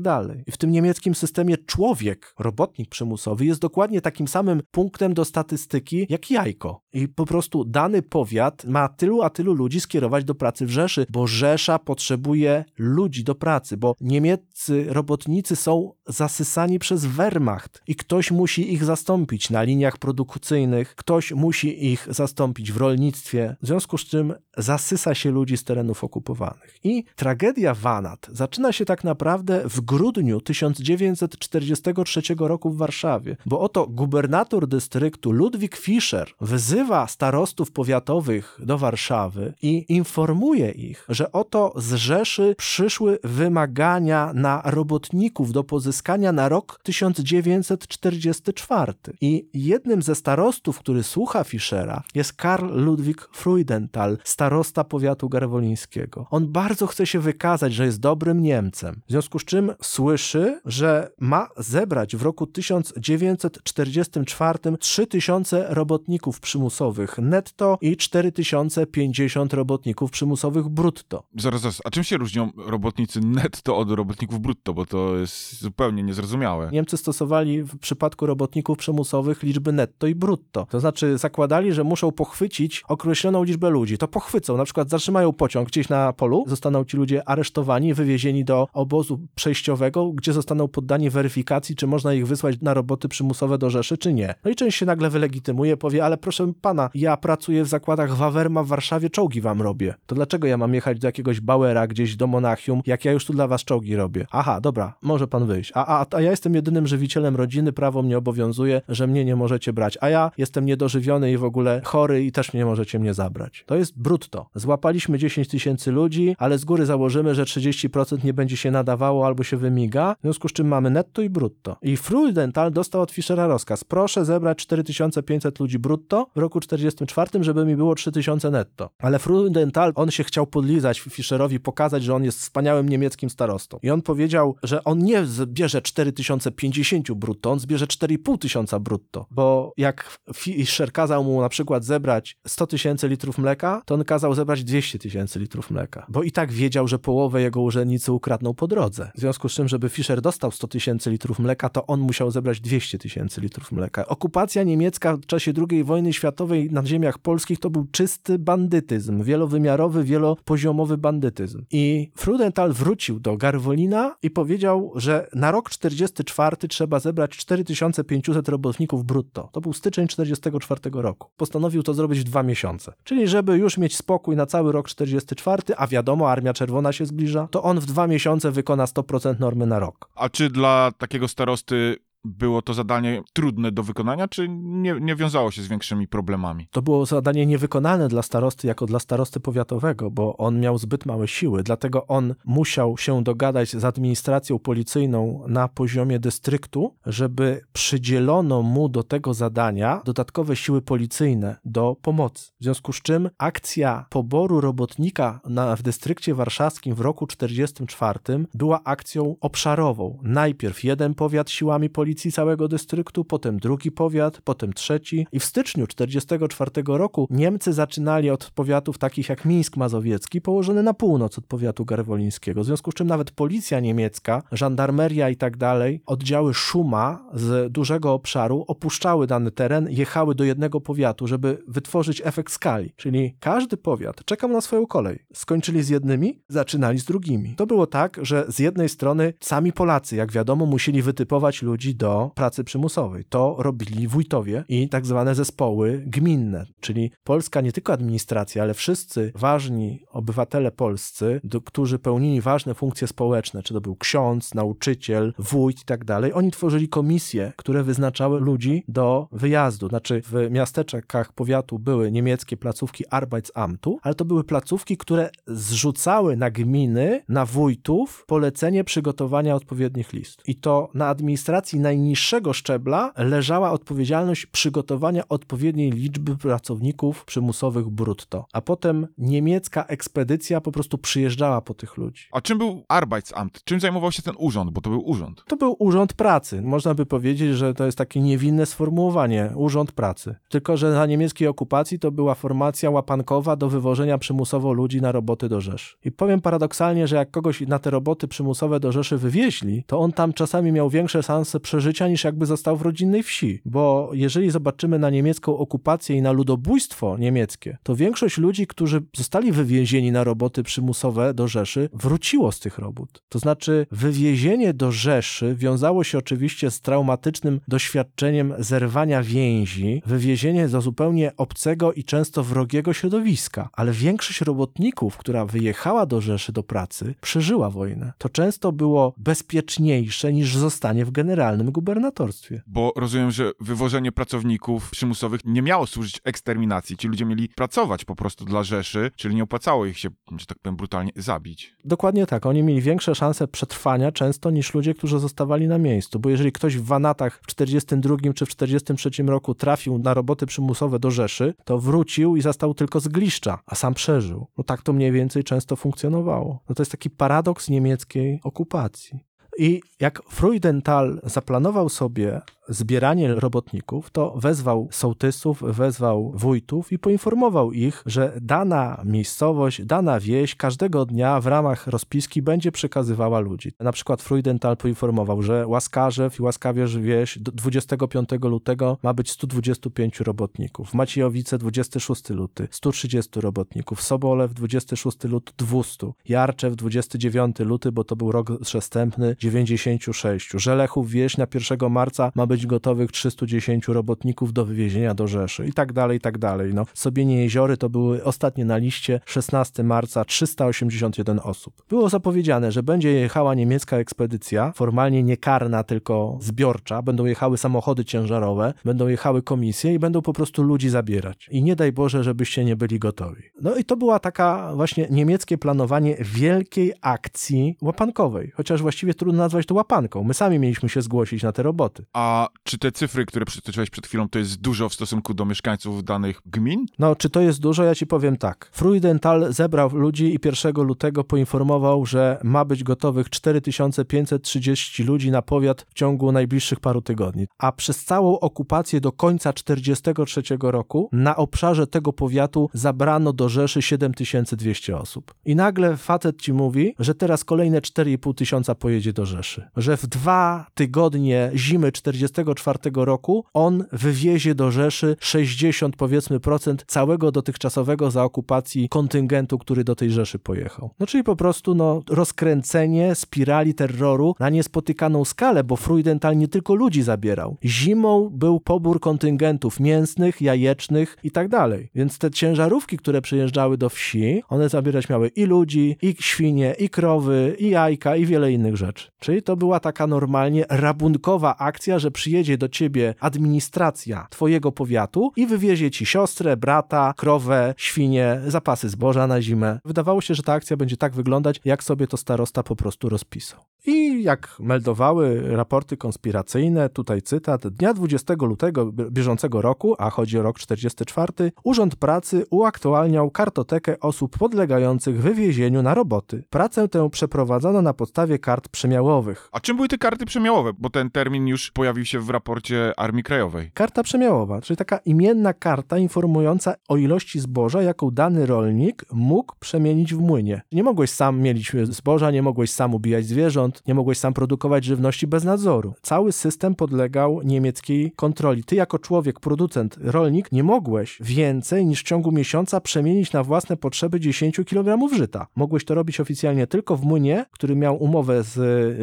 I w tym niemieckim systemie człowiek, robotnik przymusowy jest dokładnie takim samym punktem do statystyki jak jajko. I po prostu dany powiat ma tylu a tylu ludzi skierować do pracy w Rzeszy, bo Rzesza potrzebuje potrzebuje ludzi do pracy, bo niemieccy robotnicy są zasysani przez Wehrmacht i ktoś musi ich zastąpić na liniach produkcyjnych, ktoś musi ich zastąpić w rolnictwie, w związku z czym zasysa się ludzi z terenów okupowanych. I tragedia Wanat zaczyna się tak naprawdę w grudniu 1943 roku w Warszawie, bo oto gubernator dystryktu Ludwik Fischer wyzywa starostów powiatowych do Warszawy i informuje ich, że oto z Rzeszy przyszły wymagania na robotników do pozyskania na rok 1944. I jednym ze starostów, który słucha Fischera, jest Karl Ludwig Freudenthal, starosta powiatu garwolińskiego. On bardzo chce się wykazać, że jest dobrym Niemcem, w związku z czym słyszy, że ma zebrać w roku 1944 3000 robotników przymusowych netto i 4050 robotników przymusowych brutto. Zaraz, zaraz, a czym się różnią robotnicy netto od robotników brutto, bo to jest zupełnie niezrozumiałe. Niemcy stosowali w przypadku robotników przymusowych liczby netto i brutto. To znaczy zakładali, że muszą pochwycić określoną liczbę ludzi. To pochwycą, na przykład zatrzymają pociąg gdzieś na polu, zostaną ci ludzie aresztowani, wywiezieni do obozu przejściowego, gdzie zostaną poddani weryfikacji, czy można ich wysłać na roboty przymusowe do Rzeszy, czy nie. No i część się nagle wylegitymuje, powie, ale proszę pana, ja pracuję w zakładach Wawerma w Warszawie, czołgi wam robię. To dlaczego ja mam jechać do jakiegoś Bauera gdzieś do Monachium, jak ja już tu dla was czołgi robię? Aha, dobra, może pan wyjść. A, a, a ja jestem jedynym żywicielem rodziny, prawo mnie obowiązuje, że mnie nie możecie brać. A ja jestem niedożywiony i w ogóle chory i też nie możecie mnie zabrać. To jest brutto. Złapaliśmy 10 tysięcy ludzi, ale z góry założymy, że 30% nie będzie się nadawało albo się wymiga, w związku z czym mamy netto i brutto. I Freudenthal dostał od Fischera rozkaz. Proszę zebrać 4500 ludzi brutto w roku 44, żeby mi było 3000 netto. Ale Freudenthal, on się chciał podlizać Fischerowi, pokazać, że on jest wspaniałym niemieckim starostą. I on powiedział, że on nie zbierze 4050 brutto, on zbierze 4,5 tysiąca brutto, bo jak Fischer kazał mu na przykład zebrać 100 tysięcy litrów mleka, to on kazał zebrać 200 tysięcy litrów mleka, bo i tak wiedział, że połowę jego urzędnicy ukradną po drodze. W związku z czym, żeby Fischer dostał 100 tysięcy litrów mleka, to on musiał zebrać 200 tysięcy litrów mleka. Okupacja niemiecka w czasie II wojny światowej na ziemiach polskich to był czysty bandytyzm, wielowymiarowy, wielopoziomowy bandytyzm. I Frudenthal wrócił do Garwolina i powiedział, że na rok 44 trzeba zebrać 4500 robotników brutto. To był styczeń 44 roku. Postanowił to zrobić w dwa miesiące. Czyli żeby już mieć spokój na cały rok 44, a wiadomo, Armia Czerwona się zbliża, to on w dwa miesiące wykona 100% normy na rok. A czy dla takiego starosty było to zadanie trudne do wykonania, czy nie, nie wiązało się z większymi problemami? To było zadanie niewykonalne dla starosty jako dla starosty powiatowego, bo on miał zbyt małe siły, dlatego on musiał się dogadać z administracją policyjną na poziomie dystryktu, żeby przydzielono mu do tego zadania dodatkowe siły policyjne do pomocy. W związku z czym akcja poboru robotnika na, w dystrykcie warszawskim w roku 44 była akcją obszarową. Najpierw jeden powiat siłami policji całego dystryktu, potem drugi powiat, potem trzeci i w styczniu 44 roku Niemcy zaczynali od powiatów takich jak Mińsk Mazowiecki, położony na północ od powiatu garwolińskiego, w związku z czym nawet policja niemiecka, żandarmeria i tak dalej, oddziały Szuma z dużego obszaru opuszczały dany teren, jechały do jednego powiatu, żeby wytworzyć efekt skali, czyli każdy powiat czekał na swoją kolej. Skończyli z jednymi, zaczynali z drugimi. To było tak, że z jednej strony sami Polacy, jak wiadomo, musieli wytypować ludzi do pracy przymusowej. To robili wójtowie i tak zwane zespoły gminne, czyli polska nie tylko administracja, ale wszyscy ważni obywatele polscy, do, którzy pełnili ważne funkcje społeczne, czy to był ksiądz, nauczyciel, wójt i tak dalej, oni tworzyli komisje, które wyznaczały ludzi do wyjazdu. Znaczy w miasteczkach powiatu były niemieckie placówki Arbeitsamtu, ale to były placówki, które zrzucały na gminy, na wójtów polecenie przygotowania odpowiednich list. I to na administracji najniższego szczebla leżała odpowiedzialność przygotowania odpowiedniej liczby pracowników przymusowych brutto. A potem niemiecka ekspedycja po prostu przyjeżdżała po tych ludzi. A czym był Arbeitsamt? Czym zajmował się ten urząd? Bo to był urząd. To był urząd pracy. Można by powiedzieć, że to jest takie niewinne sformułowanie urząd pracy. Tylko, że na niemieckiej okupacji to była formacja łapankowa do wywożenia przymusowo ludzi na roboty do Rzeszy. I powiem paradoksalnie, że jak kogoś na te roboty przymusowe do Rzeszy wywieźli, to on tam czasami miał większe szanse przeżycia niż jakby został w rodzinnej wsi. Bo jeżeli zobaczymy na niemiecką okupację i na ludobójstwo niemieckie, to większość ludzi, którzy zostali wywiezieni na roboty przymusowe do Rzeszy, wróciło z tych robót. To znaczy, wywiezienie do Rzeszy wiązało się oczywiście z traumatycznym doświadczeniem zerwania więzi, wywiezienie do zupełnie obcego i często wrogiego środowiska, ale większość robotników, która wyjechała do Rzeszy do pracy, przeżyła wojnę. To często było bezpieczniejsze niż zostanie w generalnym gubernatorstwie. Bo rozumiem, że wywożenie pracowników przymusowych nie miało służyć eksterminacji. Ci ludzie mieli pracować po prostu dla Rzeszy, czyli nie opłacało ich się, że tak powiem, brutalnie zabić. Dokładnie tak. Oni mieli większe szanse przetrwania często niż ludzie, którzy zostawali na miejscu. Bo jeżeli ktoś w Wanatach w 42 czy w 43 roku trafił na roboty przymusowe do Rzeszy, to wrócił i zastał tylko zgliszcza, a sam przeżył. No tak to mniej więcej często funkcjonowało. No to jest taki paradoks niemieckiej okupacji. I jak Freudenthal zaplanował sobie zbieranie robotników, to wezwał sołtysów, wezwał wójtów i poinformował ich, że dana miejscowość, dana wieś każdego dnia w ramach rozpiski będzie przekazywała ludzi. Na przykład Freudenthal poinformował, że Łaskarzew i Łaskawierz wieś do 25 lutego ma być 125 robotników, Maciejowice 26 luty 130 robotników, Sobolew 26 luty 200, Jarczew 29 luty, bo to był rok przestępny 96, Żelechów wieś na 1 marca ma być gotowych 310 robotników do wywiezienia do Rzeszy i tak dalej, i tak dalej. No, Sobienie Jeziory to były ostatnie na liście 16 marca 381 osób. Było zapowiedziane, że będzie jechała niemiecka ekspedycja, formalnie nie karna, tylko zbiorcza. Będą jechały samochody ciężarowe, będą jechały komisje i będą po prostu ludzi zabierać. I nie daj Boże, żebyście nie byli gotowi. No i to była taka właśnie niemieckie planowanie wielkiej akcji łapankowej, chociaż właściwie trudno nazwać to łapanką. My sami mieliśmy się zgłosić na te roboty. A czy te cyfry, które przytoczyłeś przed chwilą, to jest dużo w stosunku do mieszkańców danych gmin? No, czy to jest dużo? Ja ci powiem tak. Freudenthal zebrał ludzi i 1 lutego poinformował, że ma być gotowych 4530 ludzi na powiat w ciągu najbliższych paru tygodni. A przez całą okupację do końca 43 roku na obszarze tego powiatu zabrano do Rzeszy 7200 osób. I nagle facet ci mówi, że teraz kolejne 4,5 tysiąca pojedzie do Rzeszy. Że w dwa tygodnie zimy 44 roku on wywiezie do Rzeszy 60 powiedzmy procent całego dotychczasowego za okupacji kontyngentu, który do tej Rzeszy pojechał. No czyli po prostu no, rozkręcenie spirali terroru na niespotykaną skalę, bo Freudenthal nie tylko ludzi zabierał. Zimą był pobór kontyngentów mięsnych, jajecznych i tak dalej. Więc te ciężarówki, które przyjeżdżały do wsi, one zabierać miały i ludzi, i świnie, i krowy, i jajka, i wiele innych rzeczy. Czyli to była taka normalnie rabunkowa akcja, że przyjedzie do ciebie administracja twojego powiatu i wywiezie ci siostrę, brata, krowę, świnie, zapasy zboża na zimę. Wydawało się, że ta akcja będzie tak wyglądać, jak sobie to starosta po prostu rozpisał. I jak meldowały raporty konspiracyjne, tutaj cytat, dnia 20 lutego bieżącego roku, a chodzi o rok 44, Urząd Pracy uaktualniał kartotekę osób podlegających wywiezieniu na roboty. Pracę tę przeprowadzono na podstawie kart przemiałowych. A czym były te karty przemiałowe? Bo ten termin już pojawił się w raporcie Armii Krajowej. Karta przemiałowa, czyli taka imienna karta informująca o ilości zboża, jaką dany rolnik mógł przemienić w młynie. Nie mogłeś sam mielić zboża, nie mogłeś sam ubijać zwierząt, nie mogłeś sam produkować żywności bez nadzoru. Cały system podlegał niemieckiej kontroli. Ty jako człowiek, producent, rolnik nie mogłeś więcej niż w ciągu miesiąca przemienić na własne potrzeby 10 kg żyta. Mogłeś to robić oficjalnie tylko w młynie, który miał umowę z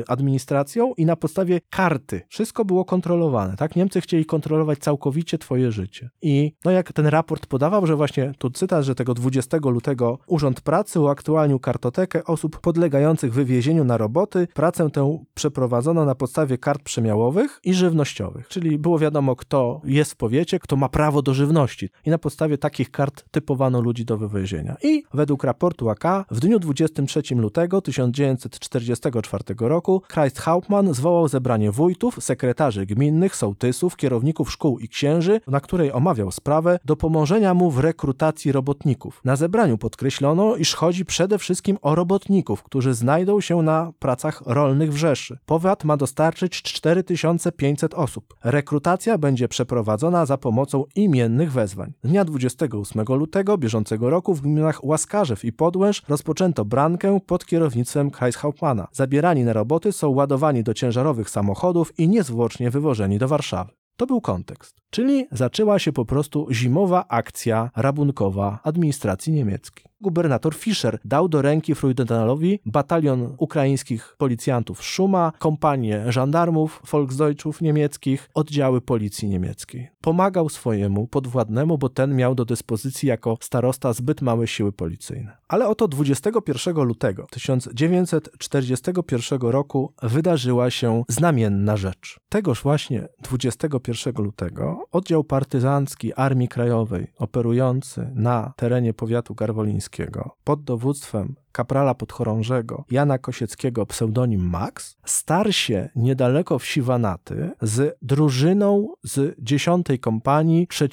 administracją i na podstawie karty. Wszystko było kontrolowane, tak? Niemcy chcieli kontrolować całkowicie twoje życie. I no jak ten raport podawał, że właśnie tu cytat, że tego 20 lutego Urząd Pracy uaktualnił kartotekę osób podlegających wywiezieniu na roboty. Pracę tę przeprowadzono na podstawie kart przemiałowych i żywnościowych, czyli było wiadomo, kto jest w powiecie, kto ma prawo do żywności. I na podstawie takich kart typowano ludzi do wywiezienia. I według raportu AK w dniu 23 lutego 1944 roku Kreis Hauptmann zwołał zebranie wójtów, sekretarzy gminnych, sołtysów, kierowników szkół i księży, na której omawiał sprawę do pomożenia mu w rekrutacji robotników. Na zebraniu podkreślono, iż chodzi przede wszystkim o robotników, którzy znajdą się na pracach rolnych w Rzeszy. Powiat ma dostarczyć 4500 osób. Rekrutacja będzie przeprowadzona za pomocą imiennych wezwań. Dnia 28 lutego bieżącego roku w gminach Łaskarzew i Podłęż rozpoczęto brankę pod kierownictwem Kreishauptmana. Zabierani na roboty są ładowani do ciężarowych samochodów i niezwłocznie wywożeni do Warszawy. To był kontekst. Czyli zaczęła się po prostu zimowa akcja rabunkowa administracji niemieckiej. Gubernator Fischer dał do ręki Freudenthalowi batalion ukraińskich policjantów Szuma, kompanię żandarmów Volksdeutschów niemieckich, oddziały policji niemieckiej. Pomagał swojemu podwładnemu, bo ten miał do dyspozycji jako starosta zbyt małe siły policyjne. Ale oto 21 lutego 1941 roku wydarzyła się znamienna rzecz. Tegoż właśnie 21 lutego oddział partyzancki Armii Krajowej operujący na terenie powiatu garwolińskiego pod dowództwem kaprala podchorążego Jana Kosieckiego, pseudonim Max, starł się niedaleko wsi Wanaty z drużyną z 10 kompanii 3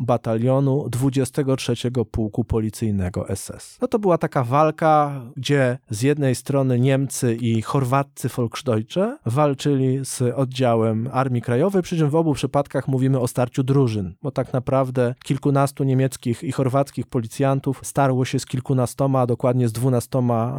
batalionu 23 pułku policyjnego SS. No to była taka walka, gdzie z jednej strony Niemcy i chorwaccy Volksdeutsche walczyli z oddziałem Armii Krajowej, przy czym w obu przypadkach mówimy o starciu drużyn, bo tak naprawdę kilkunastu niemieckich i chorwackich policjantów starło się z kilkunastoma, a dokładnie z dwunastoma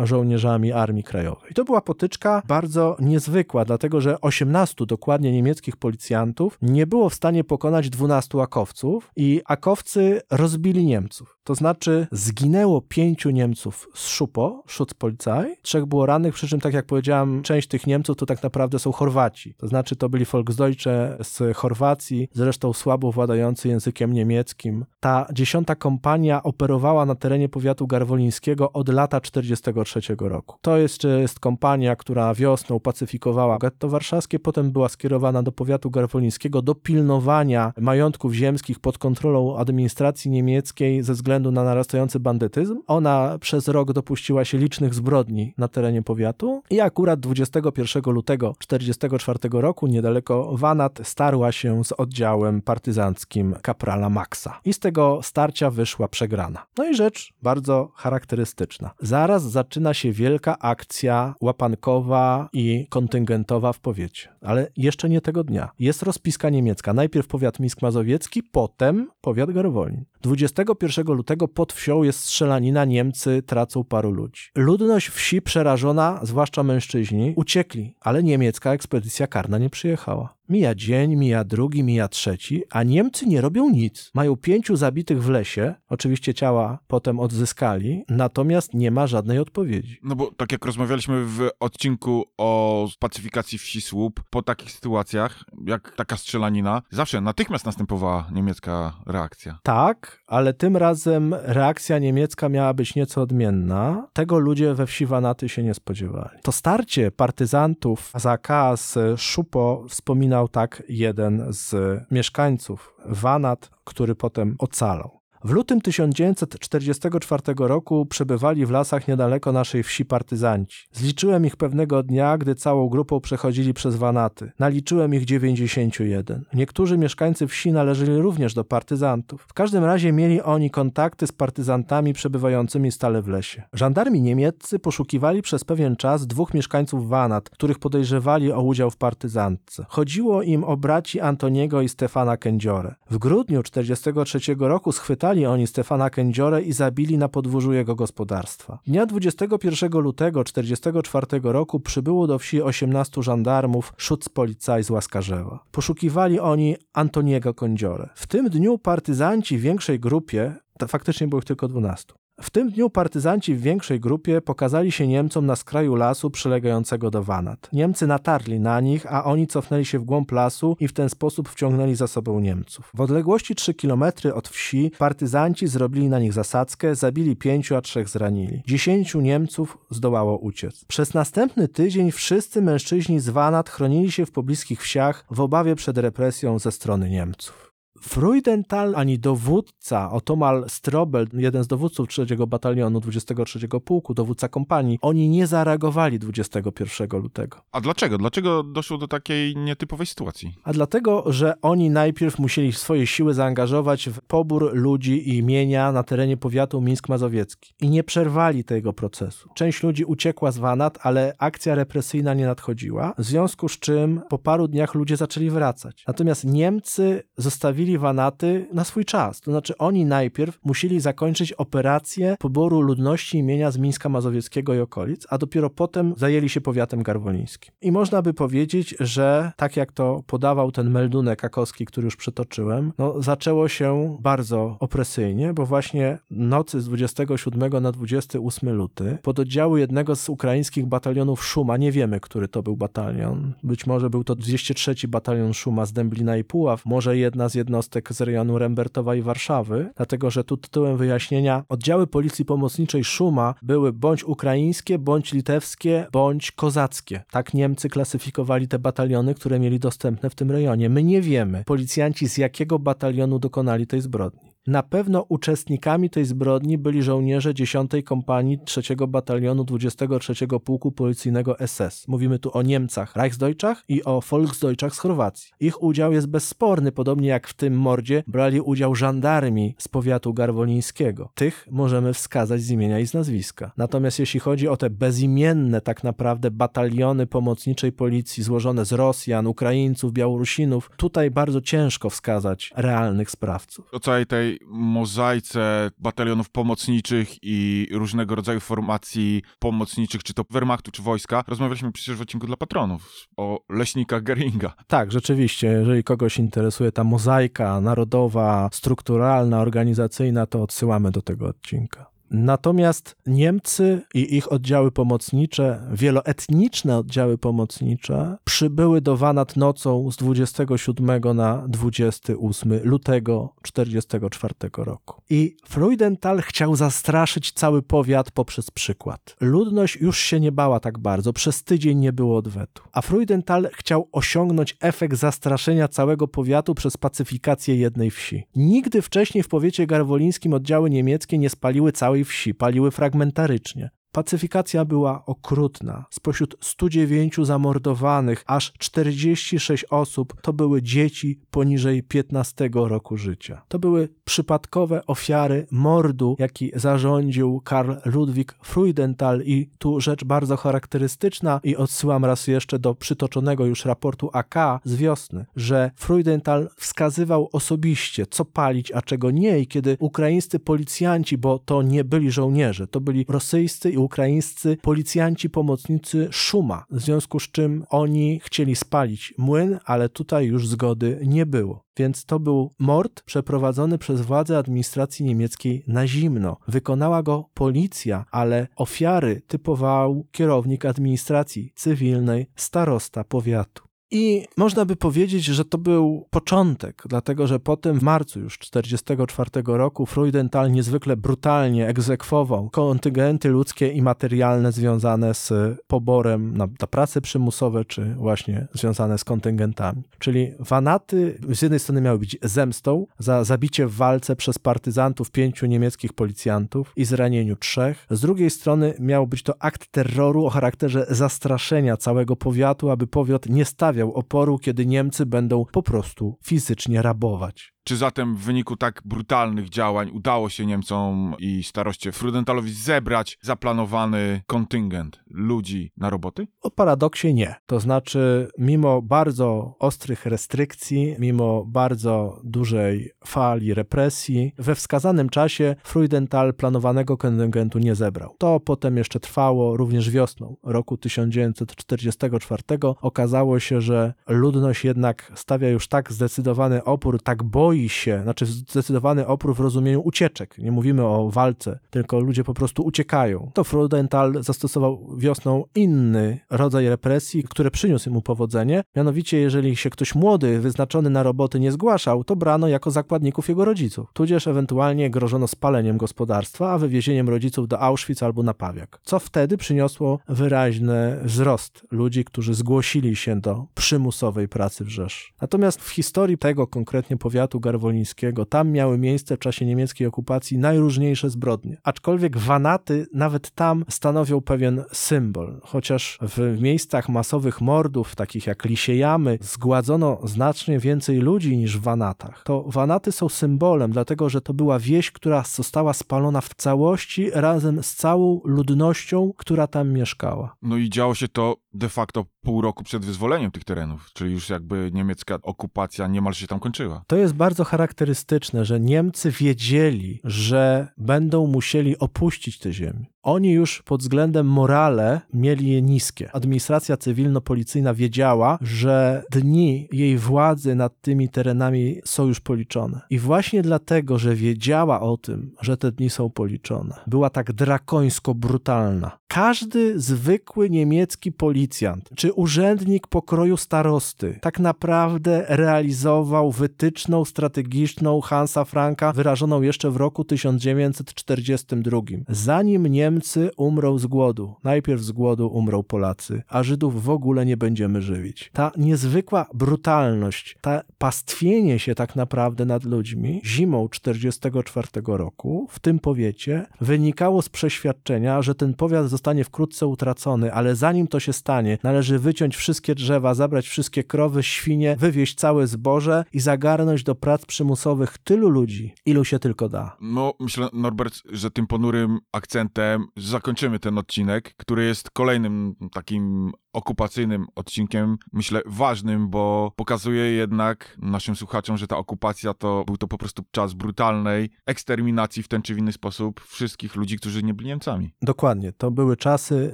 żołnierzami Armii Krajowej. To była potyczka bardzo niezwykła, dlatego że 18 dokładnie niemieckich policjantów nie było w stanie pokonać 12 akowców i akowcy rozbili Niemców. To znaczy zginęło pięciu Niemców z Szupo, Schutzpolizei, trzech było rannych, przy czym tak jak powiedziałem, część tych Niemców to tak naprawdę są Chorwaci. To znaczy to byli Volksdeutsche z Chorwacji, zresztą słabo władający językiem niemieckim. Ta dziesiąta kompania operowała na terenie powiatu garwolińskiego od lata 43 roku. To jeszcze jest kompania, która wiosną pacyfikowała getto warszawskie, potem była skierowana do powiatu garwolińskiego do pilnowania majątków ziemskich pod kontrolą administracji niemieckiej ze względu na narastający bandytyzm. Ona przez rok dopuściła się licznych zbrodni na terenie powiatu i akurat 21 lutego 44 roku niedaleko Wanat starła się z oddziałem partyzanckim kaprala Maxa. I z tego starcia wyszła przegrana. No i rzecz bardzo charakterystyczna. Zaraz zaczyna się wielka akcja łapankowa i kontyngentowa w powiecie. Ale jeszcze nie tego dnia. Jest rozpiska niemiecka. Najpierw powiat Misk Mazowiecki, potem powiat Garwolin. 21 lutego pod wsią jest strzelanina, Niemcy tracą paru ludzi. Ludność wsi przerażona, zwłaszcza mężczyźni, uciekli, ale niemiecka ekspedycja karna nie przyjechała. Mija dzień, mija drugi, mija trzeci, a Niemcy nie robią nic. Mają pięciu zabitych w lesie, oczywiście ciała potem odzyskali, natomiast nie ma żadnej odpowiedzi. No bo tak jak rozmawialiśmy w odcinku o pacyfikacji wsi Słup, po takich sytuacjach, jak taka strzelanina, zawsze natychmiast następowała niemiecka reakcja. Tak, ale tym razem reakcja niemiecka miała być nieco odmienna. Tego ludzie we wsi Wanaty się nie spodziewali. To starcie partyzantów Zaka z Szupo wspominał tak jeden z mieszkańców Wanat, który potem ocalał. W lutym 1944 roku przebywali w lasach niedaleko naszej wsi partyzanci. Zliczyłem ich pewnego dnia, gdy całą grupą przechodzili przez Wanaty. Naliczyłem ich 91. Niektórzy mieszkańcy wsi należeli również do partyzantów. W każdym razie mieli oni kontakty z partyzantami przebywającymi stale w lesie. Żandarmi niemieccy poszukiwali przez pewien czas dwóch mieszkańców Wanat, których podejrzewali o udział w partyzantce. Chodziło im o braci Antoniego i Stefana Kędziorę. W grudniu 1943 roku schwytali oni Stefana Kędziorę i zabili na podwórzu jego gospodarstwa. Dnia 21 lutego 1944 roku przybyło do wsi 18 żandarmów Schutzpolizei z Łaskarzewa. Poszukiwali oni Antoniego Kędziorę. W tym dniu partyzanci w większej grupie, faktycznie było ich tylko 12, w tym dniu partyzanci w większej grupie pokazali się Niemcom na skraju lasu przylegającego do Wanat. Niemcy natarli na nich, a oni cofnęli się w głąb lasu i w ten sposób wciągnęli za sobą Niemców. W odległości 3 km od wsi partyzanci zrobili na nich zasadzkę, zabili pięciu, a trzech zranili. Dziesięciu Niemców zdołało uciec. Przez następny tydzień wszyscy mężczyźni z Wanat chronili się w pobliskich wsiach w obawie przed represją ze strony Niemców. Freudenthal ani dowódca Otomal Strobel, jeden z dowódców 3 batalionu 23 pułku, dowódca kompanii, oni nie zareagowali 21 lutego. A dlaczego? Dlaczego doszło do takiej nietypowej sytuacji? A dlatego, że oni najpierw musieli swoje siły zaangażować w pobór ludzi i mienia na terenie powiatu Mińsk-Mazowiecki i nie przerwali tego procesu. Część ludzi uciekła z Wanat, ale akcja represyjna nie nadchodziła, w związku z czym po paru dniach ludzie zaczęli wracać. Natomiast Niemcy zostawili Wanaty na swój czas. To znaczy oni najpierw musieli zakończyć operację poboru ludności imienia z Mińska Mazowieckiego i okolic, a dopiero potem zajęli się powiatem garwolińskim. I można by powiedzieć, że tak jak to podawał ten meldunek Akowski, który już przytoczyłem, no zaczęło się bardzo opresyjnie, bo właśnie nocy z 27 na 28 luty pododdziały jednego z ukraińskich batalionów Szuma, nie wiemy, który to był batalion, być może był to 203 batalion Szuma z Dęblina i Puław, może jedna z jednostek z rejonu Rembertowa i Warszawy, dlatego że tu tytułem wyjaśnienia oddziały policji pomocniczej Szuma były bądź ukraińskie, bądź litewskie, bądź kozackie. Tak Niemcy klasyfikowali te bataliony, które mieli dostępne w tym rejonie. My nie wiemy, policjanci z jakiego batalionu dokonali tej zbrodni. Na pewno uczestnikami tej zbrodni byli żołnierze 10 Kompanii 3 Batalionu 23 Pułku Policyjnego SS. Mówimy tu o Niemcach Reichsdeutschach i o Volksdeutschach z Chorwacji. Ich udział jest bezsporny, podobnie jak w tym mordzie brali udział żandarmi z powiatu garwolińskiego. Tych możemy wskazać z imienia i z nazwiska. Natomiast jeśli chodzi o te bezimienne tak naprawdę bataliony pomocniczej policji złożone z Rosjan, Ukraińców, Białorusinów, tutaj bardzo ciężko wskazać realnych sprawców. O całej tej mozaice batalionów pomocniczych i różnego rodzaju formacji pomocniczych, czy to Wehrmachtu, czy wojska, rozmawialiśmy przecież w odcinku dla patronów o leśnikach Geringa. Tak, rzeczywiście, jeżeli kogoś interesuje ta mozaika narodowa, strukturalna, organizacyjna, to odsyłamy do tego odcinka. Natomiast Niemcy i ich oddziały pomocnicze, wieloetniczne oddziały pomocnicze, przybyły do Wanat nocą z 27 na 28 lutego 1944 roku. I Freudenthal chciał zastraszyć cały powiat poprzez przykład. Ludność już się nie bała tak bardzo, przez tydzień nie było odwetu. A Freudenthal chciał osiągnąć efekt zastraszenia całego powiatu przez pacyfikację jednej wsi. Nigdy wcześniej w powiecie garwolińskim oddziały niemieckie nie spaliły całej wsi, paliły fragmentarycznie. Pacyfikacja była okrutna. Spośród 109 zamordowanych, aż 46 osób to były dzieci poniżej 15 roku życia. To były przypadkowe ofiary mordu, jaki zarządził Karl Ludwig Freudenthal i tu rzecz bardzo charakterystyczna i odsyłam raz jeszcze do przytoczonego już raportu AK z wiosny, że Freudenthal wskazywał osobiście, co palić, a czego nie i kiedy ukraińscy policjanci, bo to nie byli żołnierze, to byli rosyjscy i ukraińscy policjanci pomocnicy Szuma, w związku z czym oni chcieli spalić młyn, ale tutaj już zgody nie było. Więc to był mord przeprowadzony przez władze administracji niemieckiej na zimno. Wykonała go policja, ale ofiary typował kierownik administracji cywilnej, starosta powiatu. I można by powiedzieć, że to był początek, dlatego że potem w marcu już 1944 roku Freudenthal niezwykle brutalnie egzekwował kontyngenty ludzkie i materialne związane z poborem na, na prace przymusowe, czy właśnie związane z kontyngentami. Czyli wanaty z jednej strony miały być zemstą za zabicie w walce przez partyzantów pięciu niemieckich policjantów i zranieniu trzech. Z drugiej strony miał być to akt terroru o charakterze zastraszenia całego powiatu, aby powiat nie stawiał oporu, kiedy Niemcy będą po prostu fizycznie rabować. Czy zatem w wyniku tak brutalnych działań udało się Niemcom i staroście Frudentalowi zebrać zaplanowany kontyngent ludzi na roboty? O paradoksie nie. To znaczy, mimo bardzo ostrych restrykcji, mimo bardzo dużej fali represji, we wskazanym czasie Freudenthal planowanego kontyngentu nie zebrał. To potem jeszcze trwało również wiosną roku 1944. Okazało się, że ludność jednak stawia już tak zdecydowany opór, tak boi się, znaczy zdecydowany opór w rozumieniu ucieczek. Nie mówimy o walce, tylko ludzie po prostu uciekają. To Freudenthal zastosował wiosną inny rodzaj represji, który przyniósł mu powodzenie. Mianowicie, jeżeli się ktoś młody, wyznaczony na roboty nie zgłaszał, to brano jako zakładników jego rodziców. Tudzież ewentualnie grożono spaleniem gospodarstwa, a wywiezieniem rodziców do Auschwitz albo na Pawiak. Co wtedy przyniosło wyraźny wzrost ludzi, którzy zgłosili się do przymusowej pracy w Rzesz. Natomiast w historii tego konkretnie powiatu garwolińskiego, tam miały miejsce w czasie niemieckiej okupacji najróżniejsze zbrodnie. Aczkolwiek wanaty nawet tam stanowią pewien symbol. Chociaż w miejscach masowych mordów, takich jak Lisiejamy, zgładzono znacznie więcej ludzi niż w wanatach. To wanaty są symbolem, dlatego że to była wieś, która została spalona w całości razem z całą ludnością, która tam mieszkała. No i działo się to de facto pół roku przed wyzwoleniem tych terenów, czyli już jakby niemiecka okupacja niemal się tam kończyła. To jest bardzo charakterystyczne, że Niemcy wiedzieli, że będą musieli opuścić te ziemię. Oni już pod względem morale mieli je niskie. Administracja cywilno-policyjna wiedziała, że dni jej władzy nad tymi terenami są już policzone. I właśnie dlatego, że wiedziała o tym, że te dni są policzone, była tak drakońsko brutalna. Każdy zwykły niemiecki policjant czy urzędnik pokroju starosty tak naprawdę realizował wytyczną strategiczną Hansa Franka wyrażoną jeszcze w roku 1942. Zanim Niemcy umrą z głodu, najpierw z głodu umrą Polacy, a Żydów w ogóle nie będziemy żywić. Ta niezwykła brutalność, ta pastwienie się tak naprawdę nad ludźmi zimą 1944 roku w tym powiecie wynikało z przeświadczenia, że ten powiat zostanie wkrótce utracony, ale zanim to się stanie, należy wyciąć wszystkie drzewa, zabrać wszystkie krowy, świnie, wywieźć całe zboże i zagarnąć do prac przymusowych tylu ludzi, ilu się tylko da. No, myślę, Norbert, że tym ponurym akcentem zakończymy ten odcinek, który jest kolejnym takim okupacyjnym odcinkiem, myślę ważnym, bo pokazuje jednak naszym słuchaczom, że ta okupacja to był to po prostu czas brutalnej eksterminacji w ten czy w inny sposób wszystkich ludzi, którzy nie byli Niemcami. Dokładnie, to były czasy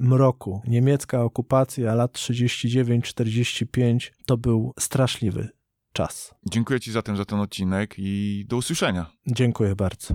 mroku. Niemiecka okupacja lat 39-45 to był straszliwy czas. Dziękuję Ci zatem za ten odcinek i do usłyszenia. Dziękuję bardzo.